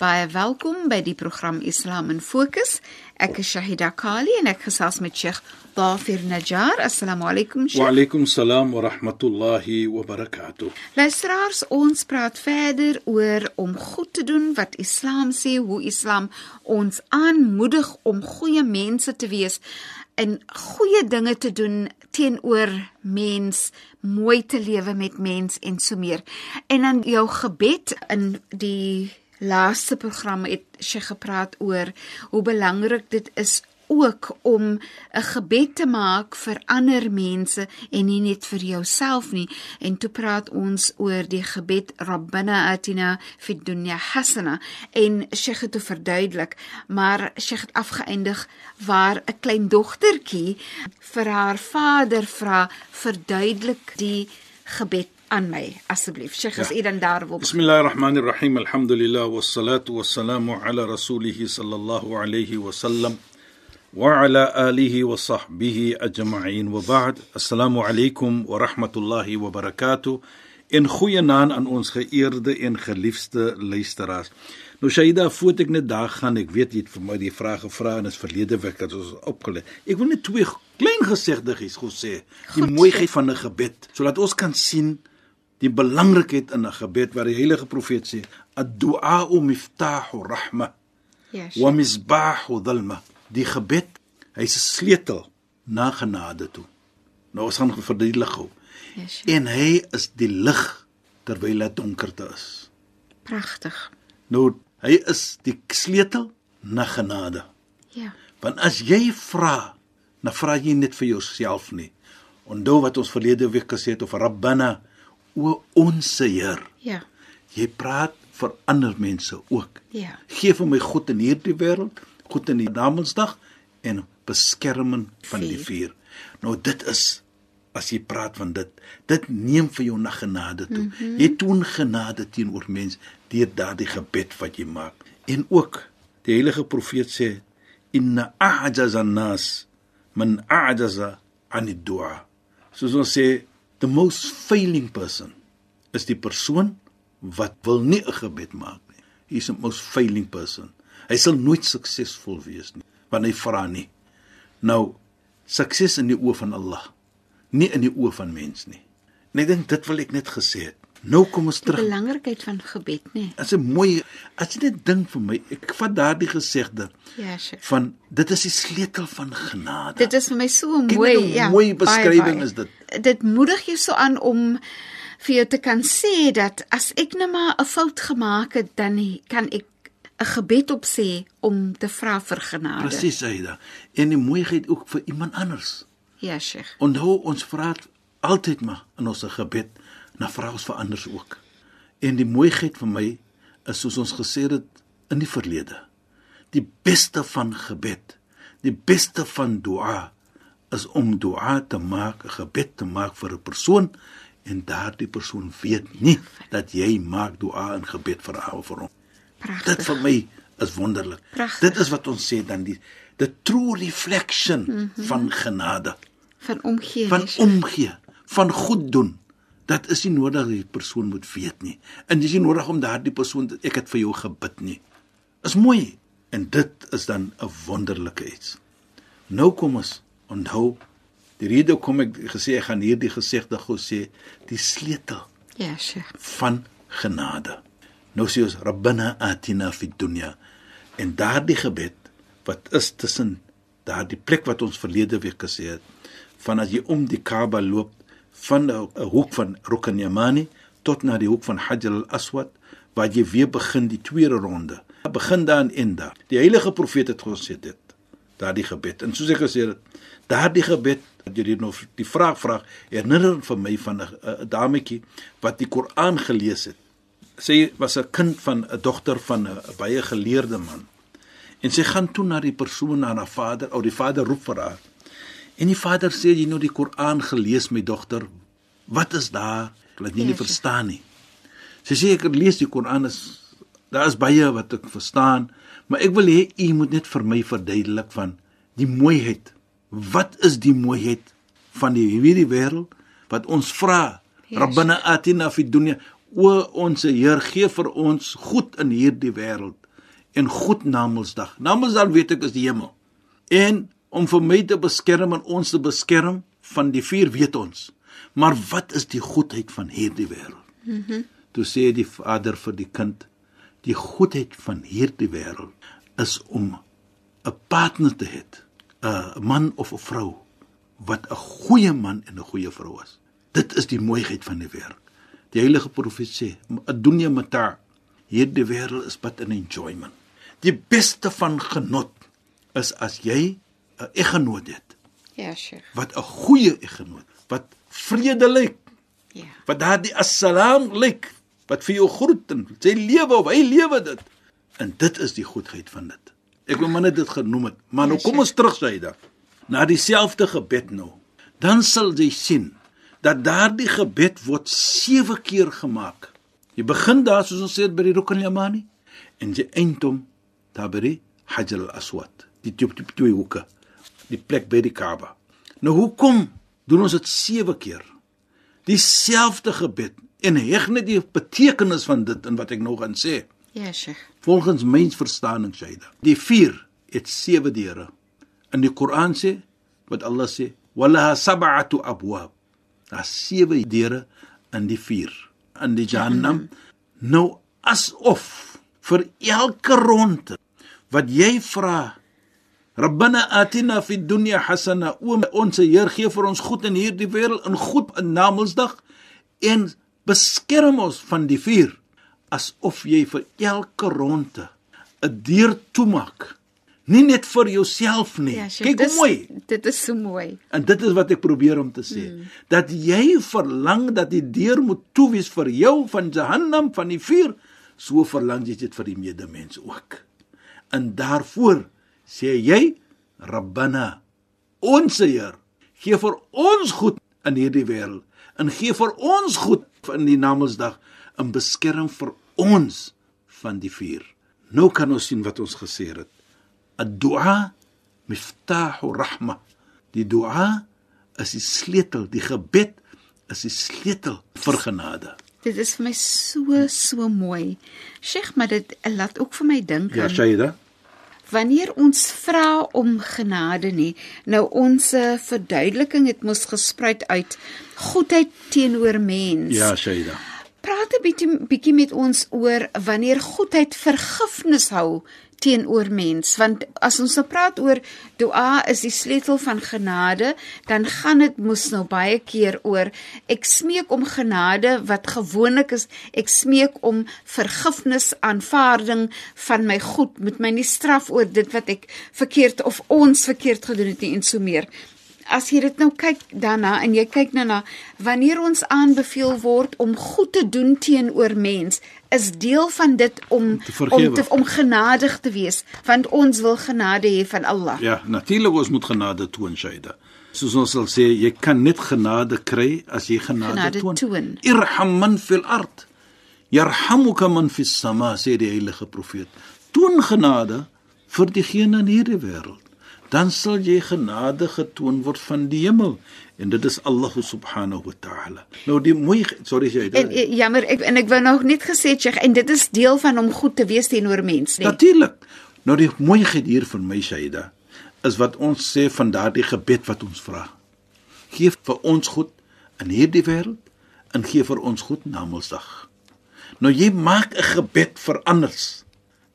Baie welkom by die program Islam in Fokus. Ek is Shahida Kali en ek gesels met Sheikh Dafir Najjar. Assalamu alaykum Sheikh. Wa alaykum salaam wa rahmatullahi wa barakatuh. Luisteraars, ons praat verder oor om goed te doen wat Islam sê, hoe Islam ons aanmoedig om goeie mense te wees en goeie dinge te doen teenoor mens, mooi te lewe met mens en so meer. En dan jou gebed in die laaste program het sy gepraat oor hoe belangrik dit is ook om 'n gebed te maak vir ander mense en nie net vir jouself nie. En toe praat ons oor die gebed Rabbana atina fid dunya hasana en Sheikh het verduidelik, maar Sheikh het afgeëindig waar 'n klein dogtertjie vir haar vader vra verduidelik die gebed aan my asseblief. Sheikh, as ja. u dan daarop. Bismillahirrahmanirrahim. Alhamdulillah wassalatu wassalamu ala rasulih sallallahu alayhi wa sallam wa ala alihi wa sahbihi ajma'in. Wa ba'd. Assalamu alaykum wa rahmatullahi wa barakatuh. En goeienaand aan ons geëerde en geliefde luisteraars. Nou Shaida, voordat ek net daar gaan, ek weet jy het vir my die vraag gevra en is verlede week het ons opgelê. Ek wil net twee klein gesegdetjies gou sê. Die mooiheid van 'n gebed, sodat ons kan sien die belangrikheid in 'n gebed wat die heilige profeet sê, ad-du'a miftahu rahma. Ja. Wa misbahu dhalma die gebed, hy's 'n sleutel na genade toe. Nou ons gaan verduidelik gou. Yes, en hy is die lig terwyl dit donkerte is. Pragtig. Nou hy is die sleutel na genade. Ja. Want as jy vra, dan vra jy net vir jouself nie. Onthou wat ons verlede week gesê het of Rabbana, o ons Heer. Ja. Jy praat vir ander mense ook. Ja. Geef vir my goed in hierdie wêreld goed in die Namedsdag en beskerming van die vuur. Nou dit is as jy praat van dit, dit neem vir jou na genade toe. Mm -hmm. Jy toon genade teenoor mens deur daardie gebed wat jy maak. En ook die heilige profeet sê inna a'jaza an-nas man a'jaza 'an ad-du'a. Soos ons sê the most failing person is die persoon wat wil nie 'n gebed maak nie. He's the most failing person. Hy sal nooit suksesvol wees nie, want hy vra nie. Nou sukses in die oë van Allah, nie in die oë van mens nie. En ek dink dit wil ek net gesê het. Nou kom ons terug. Die belangrikheid van gebed, nê. As 'n mooi as jy dit dink vir my, ek vat daardie gesegde. Ja, sure. Van dit is die sleutel van genade. Dit is vir my so mooi, ja. Mooi beskrywing bye, bye. is dit. Dit moedig jou so aan om vir jou te kan sê dat as ek net maar 'n fout gemaak het, dan kan ek 'n gebed op sê om te vra vir genade. Presies, Aida. En die mooiheid ook vir iemand anders. Ja, Sheikh. Onthou ons vra altyd maar in ons gebed na vra ons vir anders ook. En die mooiheid vir my is soos ons gesê het in die verlede. Die beste van gebed, die beste van dua is om dua te maak, 'n gebed te maak vir 'n persoon en daardie persoon weet nie dat jy maak dua en gebed vir haar vir hom. Prachtig. Dit vir my is wonderlik. Prachtig. Dit is wat ons sê dan die the true reflection mm -hmm. van genade. Van omgee. Van omgee, van goed doen. Dat is nie nodig die persoon moet weet nie. En dis nie nodig om daardie persoon ek het vir jou gebid nie. Is mooi en dit is dan 'n wonderlike iets. Nou kom ons onthou die rede kom ek gesê ek gaan hierdie gesegde gou sê die sleutel. Ja, Sheikh. van genade. Nou sê ons Rabbana atina fid dunya. En daardie gebed wat is tussen daardie plek wat ons verlede week gesê het, van as jy om die Kaaba loop van 'n hoek van Rukn Yamani tot na die hoek van Hajar al-Aswad, waar jy weer begin die tweede ronde begin daar en daar. Die heilige profeet het gesê dit. Daardie gebed. En soos ek gesê het, daardie gebed dat jy nou die vraag vra, herinner vir my van 'n dametjie wat die Koran gelees het. Sy was 'n kind van 'n dogter van 'n baie geleerde man. En sy gaan toe na die persoon na haar vader, ou die vader roep vir haar. En die vader sê jy nou die Koran gelees my dogter. Wat is daar? Ek laat nie, nie verstaan nie. Sy sê ek lees die Koran is daar is baie wat ek verstaan, maar ek wil hê u moet net vir my verduidelik van die mooiheid. Wat is die mooiheid van die hierdie wêreld wat ons vra? Yes. Rabbana atina fid dunya o ons Heer gee vir ons goed in hierdie wêreld en goed na Namedsdag. Namedsdag weet ek is die hemel. En om vir my te beskerm en ons te beskerm van die vuur weet ons. Maar wat is die goedheid van hierdie wêreld? Mhm. Mm Toe sê die vader vir die kind: die goedheid van hierdie wêreld is om 'n partner te hê, 'n man of 'n vrou wat 'n goeie man en 'n goeie vrou is. Dit is die mooiheid van die wêreld. Die heilige profeet sê, "Adunya mata." Hierdie wêreld is but an enjoyment. Die beste van genot is as jy 'n eggenoot het. Ja, Sheikh. Wat 'n goeie eggenoot, wat vredelik. Ja. Wat daardie assalaam lyk wat vir jou groet en sy lewe of hy lewe dit. En dit is die goedheid van dit. Ek wil maar net dit genoem het. Maar nou ja, kom ons terug sy daar. Na dieselfde gebed nou. Dan sal jy sien dat daardie gebed word 7 keer gemaak. Jy begin daar soos ons sê by die Rukn al-Yamani en jy eind hom daar by die Hajar al-Aswad. Die twee, twee, twee hoeke. Die plek by die Kaaba. Nou hoekom doen ons dit 7 keer? Dieselfde gebed en heg net die betekenis van dit in wat ek nou gaan sê. Ja, Sheikh. Volgens mensverstaaning sê dit. Die vuur het sewe deure. In die Koran sê wat Allah sê, "Walaha sab'atu abwab." Daar sewe deure in die vuur, in die Jahannam. Nou asof vir elke ronde wat jy vra Rabbana atina fid dunya hasana o ons Heer gee vir ons goed in hierdie wêreld en goed in Namedsdag en beskerm ons van die vuur asof jy vir elke ronde 'n deur toemaak. Nie net vir jouself nie. Ja, Kyk hoe mooi. Dit is so mooi. En dit is wat ek probeer om te sê, mm. dat jy verlang dat die deur moet toe wees vir jou van Jahannam van die vuur, so verlang jy dit vir die medemens ook. En daarvoor sê jy Rabbana, ons Heer, gee vir ons goed in hierdie wêreld en gee vir ons goed in die Namedsdag in beskerm vir ons van die vuur. Nou kan ons sien wat ons gesê het. Ad-du'a miftahu rahma. Die du'a is die sleutel, die gebed is die sleutel vir genade. Dit is vir my so so mooi. Sheikh, maar dit laat ook vir my dink ja, aan Ja, Shaida. Wanneer ons vra om genade nie, nou ons verduideliking het mos gespruit uit goedheid teenoor mens. Ja, Shaida. Praat 'n bietjie bietjie met ons oor wanneer goedheid vergifnis hou teenoor mens want as ons nou praat oor dua is die sleutel van genade dan gaan dit mos nou baie keer oor ek smeek om genade wat gewoonlik is. Ek smeek om vergifnis aanvaarding van my goed. Met my nie straf oor dit wat ek verkeerd of ons verkeerd gedoen het nie en so meer as jy dit nou kyk daarna en jy kyk nou na wanneer ons aanbeveel word om goed te doen teenoor mens is deel van dit om om te, om genadig te wees want ons wil genade hê van Allah. Ja, natuurlik ons moet genade toon, Shaida. Soos ons sal sê, jy kan net genade kry as jy genade, genade toon. toon. Irham man fil ard. Yarhamuka man fis sama, sê die heilige profeet. Toon genade vir diegene in hierdie wêreld dan sal jy genade getoon word van die hemel en dit is Allah subhanahu wa ta'ala. Nou die mooi sorry jy dit. En, en jammer ek en ek wou nog net gesê sê en dit is deel van om goed te wees teenoor mense, nee. Natuurlik. Nou die mooiheid hier van my Shaida is wat ons sê van daardie gebed wat ons vra. Geef vir ons goed in hierdie wêreld en gee vir ons goed na Mondsdag. Nou jy maak 'n gebed vir anders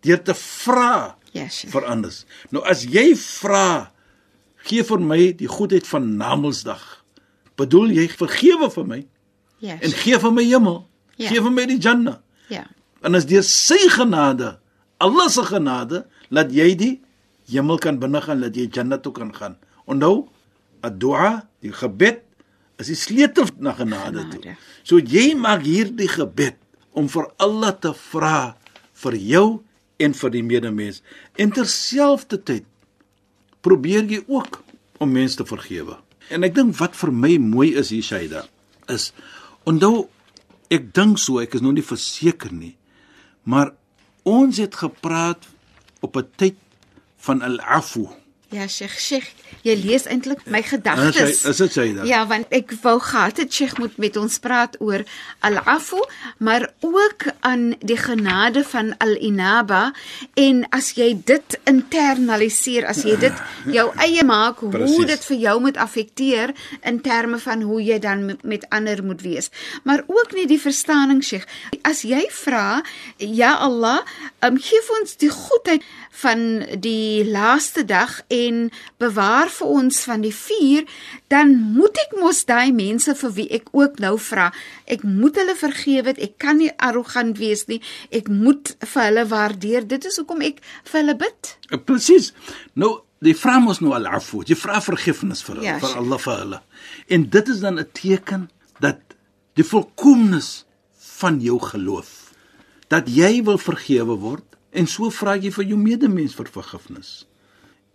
deur te vra Yes. vir anders. Nou as jy vra gee vir my die goedheid van Namedsdag. Bedoel jy vergewe vir my? Yes. En gee vir my hemel. Ja. Gee vir my die Jannah. Ja. En as deur sy genade Allah se genade laat jy die hemel kan binnegaan, laat jy Jannah toe kan gaan. Onthou, ad-du'a, die gebed is die sleutel na genade, genade toe. So jy maak hierdie gebed om vir Allah te vra vir jou en vir die medemens. En terselfdertyd probeer jy ook om mense te vergewe. En ek dink wat vir my mooi is hier Shaida is onthou ek dink so ek is nog nie verseker nie maar ons het gepraat op 'n tyd van al-afu Ja, Sheikh, Sheikh, jy lees eintlik my gedagtes. Is dit sê dit? Ja, want ek wou gehad het Sheikh moet met ons praat oor al-afu, maar ook aan die genade van al-inaba en as jy dit internaliseer, as jy dit jou eie maak hoe dit vir jou moet affekteer in terme van hoe jy dan met ander moet wees. Maar ook nie die verstaaning Sheikh. As jy vra, ja Allah, um, gee ons die goedheid van die laaste dag en bewaar vir ons van die vuur, dan moet ek mos daai mense vir wie ek ook nou vra, ek moet hulle vergewe, ek kan nie arrogant wees nie. Ek moet vir hulle waardeer. Dit is hoekom ek vir hulle bid. Eh, presies. Nou, die vra mos nou al-afu. Jy vra vergifnis vir hulle, ja, vir Allah vir hulle. En dit is dan 'n teken dat die volkomnes van jou geloof dat jy wil vergewe word en so vra jy vir jou medemens vir vergifnis.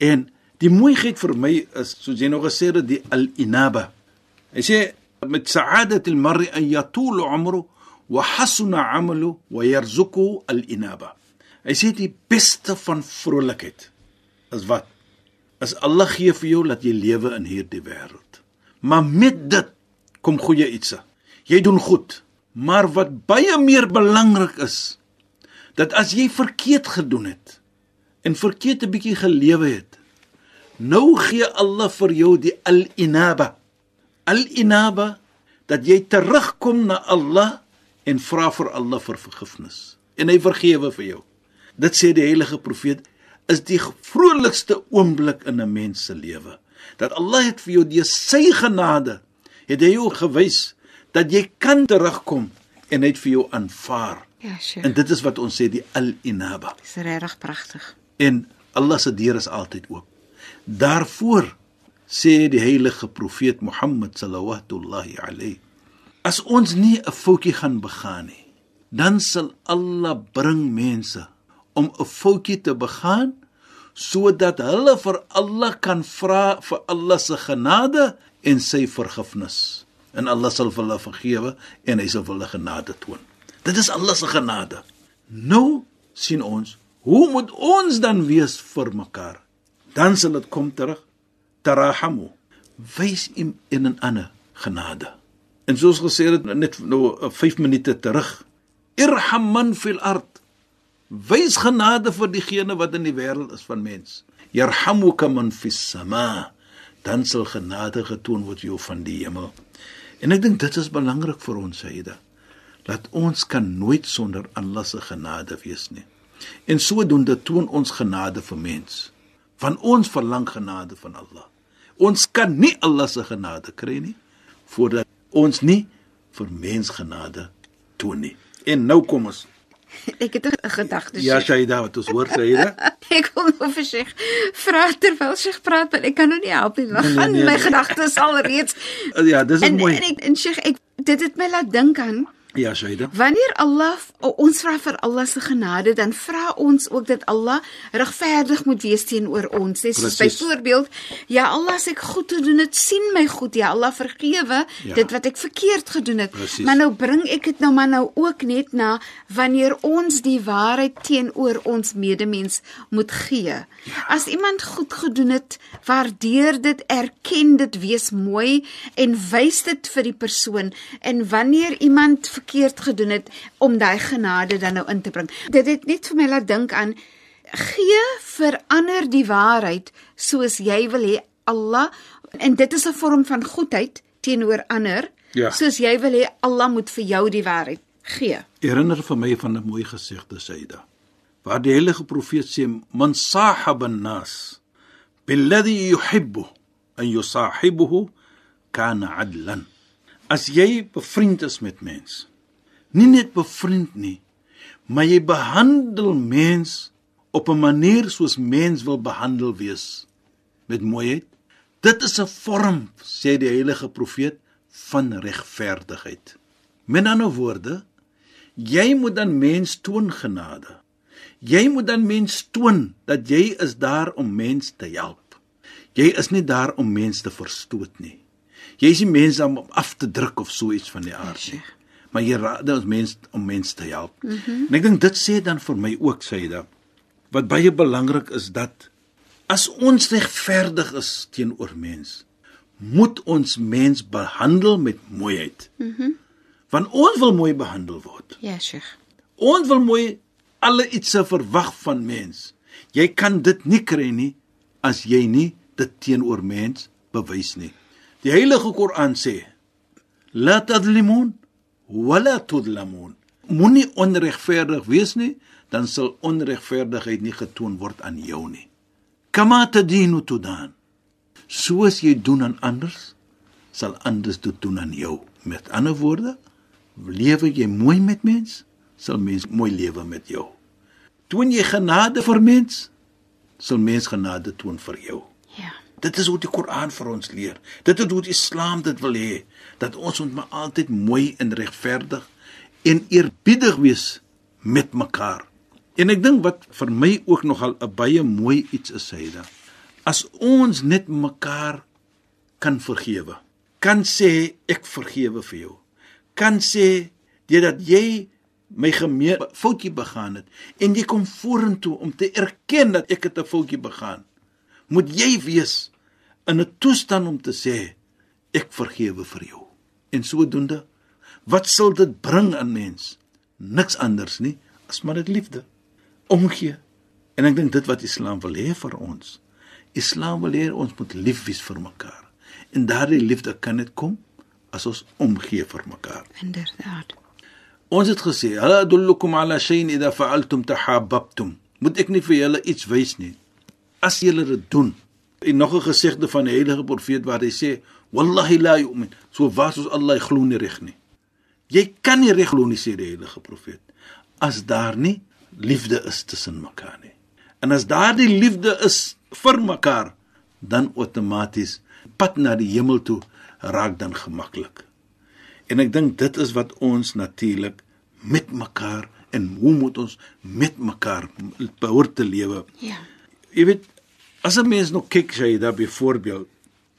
En Die mooiheid vir my is soos jy nog gesê het die al-inaba. Hy sê met sa'adat al-mar'i an yatul 'umru wa hasuna 'amalu wa yarzuqu al-inaba. Hy sê die beste van vrolikheid is wat is Allah gee vir jou dat jy lewe in hierdie wêreld. Maar met dit kom goeie iets. Jy doen goed. Maar wat baie meer belangrik is dat as jy verkeerd gedoen het en verkeerd 'n bietjie gelewe het Nou gee Allah vir jou die al-inaba. Al-inaba dat jy terugkom na Allah en vra vir Allah vir vergifnis en hy vergewe vir jou. Dit sê die heilige profeet is die vrolikste oomblik in 'n mens se lewe. Dat Allah het vir jou die sy genade het hy jou gewys dat jy kan terugkom en hy het vir jou aanvaar. Ja, sure. En dit is wat ons sê die al-inaba. Dis regtig pragtig. En Allah se deur is altyd oop. Daarvoor sê die heilige profeet Mohammed sallallahu alayhi as ons nie 'n foutjie gaan begaan nie dan sal Allah bring mense om 'n foutjie te begaan sodat hulle vir Allah kan vra vir Allah se genade en sy vergifnis. En Allah sal vir hulle vergewe en hy sal vir hulle genade toon. Dit is Allah se genade. Nou sien ons hoe moet ons dan wees vir mekaar dan sal dit kom terug. Tarahamu. Wys in in 'n ander genade. En soos gesê het net nou 5 minute terug. Irham man fil ard. Wys genade vir diegene wat in die wêreld is van mens. Yarhamuka man fis sama. Dan sal genade getoon word jou van die hemel. En ek dink dit is belangrik vir ons Saida dat ons kan nooit sonder Allah se genade wees nie. En sodoende toon ons genade vir mense van ons verlang genade van Allah. Ons kan nie Allah se genade kry nie voordat ons nie vir mens genade toon nie. En nou kom ons. Ek het 'n gedagte. Ja, Shaida, wat ons hoor Shaida. ek kom nou vir sy vra terwyl sy praat, maar ek kan nou nie help nie. Nee, nee, nee, my nee. gedagtes al reeds. Ja, dis mooi. En ek en sy ek dit het my laat dink aan Ja, Shaida. Wanneer Allah ons vra vir Allah se genade, dan vra ons ook dat Allah regverdig moet wees teenoor ons. Dis soos byvoorbeeld, ja Allah, as ek goed gedoen het, sien my goed. Ja Allah, vergewe ja. dit wat ek verkeerd gedoen het. Precies. Maar nou bring ek dit nou maar nou ook net na wanneer ons die waarheid teenoor ons medemens moet gee. Ja. As iemand goed gedoen het, waardeer dit, erken dit, wees mooi en wys dit vir die persoon. En wanneer iemand verkeerd gedoen het om daai genade dan nou in te bring. Dit het net vir my laat dink aan gee verander die waarheid soos jy wil hê Allah en dit is 'n vorm van goedheid teenoor ander. Ja. Soos jy wil hê Allah moet vir jou die waarheid gee. Herinner vir my van 'n mooi gesegde Saida. Waar die heilige profeet sê man sahaba an-nas billadhi yuhibbu an yusahibuhu kana adlan as jy bevriend is met mens nie net bevriend nie maar jy behandel mens op 'n manier soos mens wil behandel wees met mooiheid. Dit is 'n vorm, sê die heilige profeet, van regverdigheid. Met ander woorde, jy moet dan mens toon genade. Jy moet dan mens toon dat jy is daar om mens te help. Jy is nie daar om mens te verstoot nie. Jy is nie mens om af te druk of so iets van die aard nie. Maar jy raad ons mens om mens te help. Mm -hmm. En ek dink dit sê dan vir my ook dit wat baie belangrik is dat as ons regverdig is teenoor mens, moet ons mens behandel met mooiheid. Mhm. Mm Want ons wil mooi behandel word. Ja, Sheikh. Ons wil mooi alle iets verwag van mens. Jy kan dit nie kry nie as jy nie dit teenoor mens bewys nie. Die Heilige Koran sê: "La tadlimun wa la tudlamun." Moenie onregverdig wees nie dan sal onregverdigheid nie getoon word aan jou nie. Kama tadinu tudan. Soos jy doen aan ander, sal anders dit doen aan jou. Met ander woorde, lewe jy mooi met mens, sal mens mooi lewe met jou. Toon jy genade vir mens, sal mens genade toon vir jou. Ja. Dit is hoe die Koran vir ons leer. Dit is hoe die Islam dit wil hê dat ons moet maar altyd mooi en regverdig en eerbiedig wees met mekaar. En ek dink wat vir my ook nogal 'n baie mooi iets is hy da. As ons net mekaar kan vergewe. Kan sê ek vergewe vir jou. Kan sê deurdat jy my gemeen foutjie begaan het en jy kom vorentoe om te erken dat ek 'n foutjie begaan. Moet jy wees in 'n toestand om te sê ek vergewe vir jou. En sodoende wat sal dit bring aan mens? Niks anders nie as maar dit liefde omgee. En ek dink dit wat Islam wil hê vir ons. Islam wil hê ons moet lief wees vir mekaar. En daardie liefde kan net kom as ons omgee vir mekaar. Inderdaad. Ons het gesê, "Hal adullukum ala shay'in idha fa'altum tahabbtum." Moet ek nie vir julle iets wys nie. As julle dit doen. En nog 'n gesegde van die heilige profeet waar hy sê, "Wallahi la yu'min." So was ons Allah glo nie reg nie. Jy kan nie reg glo nie sê die heilige profeet as daar nie liefde is tussen mekaar nie. En as daardie liefde is vir mekaar, dan outomaties pad na die hemel toe raak dan gemaklik. En ek dink dit is wat ons natuurlik met mekaar en hoe moet ons met mekaar behoort te lewe? Ja. Jy weet, as 'n mens nou kyk sy daar byvoorbeeld,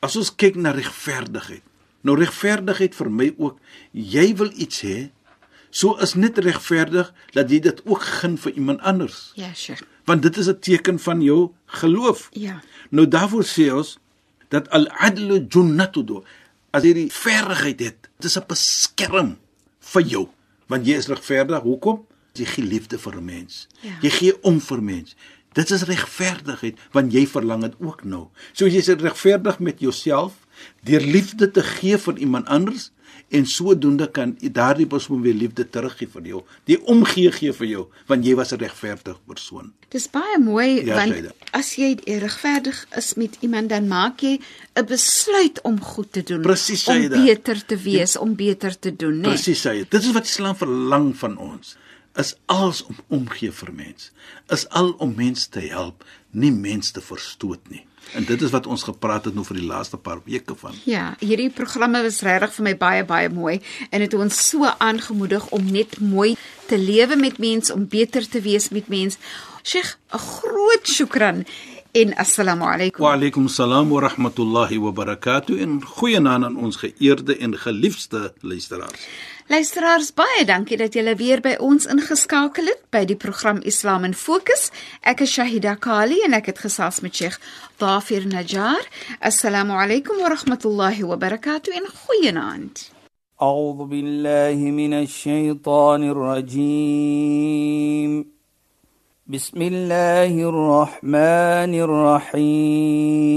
as ons kyk na regverdigheid. Nou regverdigheid vir my ook, jy wil iets hê, So is net regverdig dat jy dit ook gun vir iemand anders. Ja, sure. Want dit is 'n teken van jou geloof. Ja. Nou daarvoor sê ons dat al-adlu junnatu. As jy die verdigheid het, dit is 'n beskerm vir jou. Want jy is regverdig. Hoekom? Jy gee liefde vir 'n mens. Ja. Jy gee om vir mens. Dit is regverdigheid want jy verlang dit ook nou. So jy is regverdig met jouself deur liefde te gee vir iemand anders en sodoende kan daardie persoon weer liefde teruggee vir jou. Die omgee gee vir jou want jy was 'n regverdige persoon. Dis baie mooi ja, want Scheide. as jy regverdig is met iemand dan maak jy 'n besluit om goed te doen, Precies, om beter te wees, ja. om beter te doen, né? Presies, sê jy. Dit is wat Islam verlang van ons. Is alles om omgee vir mens. Is al om mense te help, nie mense te verstoot nie. En dit is wat ons gepraat het nou vir die laaste paar weke van. Ja, hierdie programme was regtig vir my baie baie mooi en het ons so aangemoedig om net mooi te lewe met mense, om beter te wees met mense. Sheikh, 'n groot shukran en assalamu alaykum. Wa alaykum assalam wa rahmatullahi wa barakatuh en goeienaand aan ons geëerde en geliefde luisteraars. Luisteraars, baie dankie dat julle weer by ons ingeskakel het by die program Islam in Fokus. Ek is Shahida Kali en ek het gesels met Sheikh Dafir Najjar. Assalamu alaykum wa rahmatullahi wa barakatuh en goeienaand. أعوذ بالله من الشيطان الرجيم بسم الله الرحمن الرحيم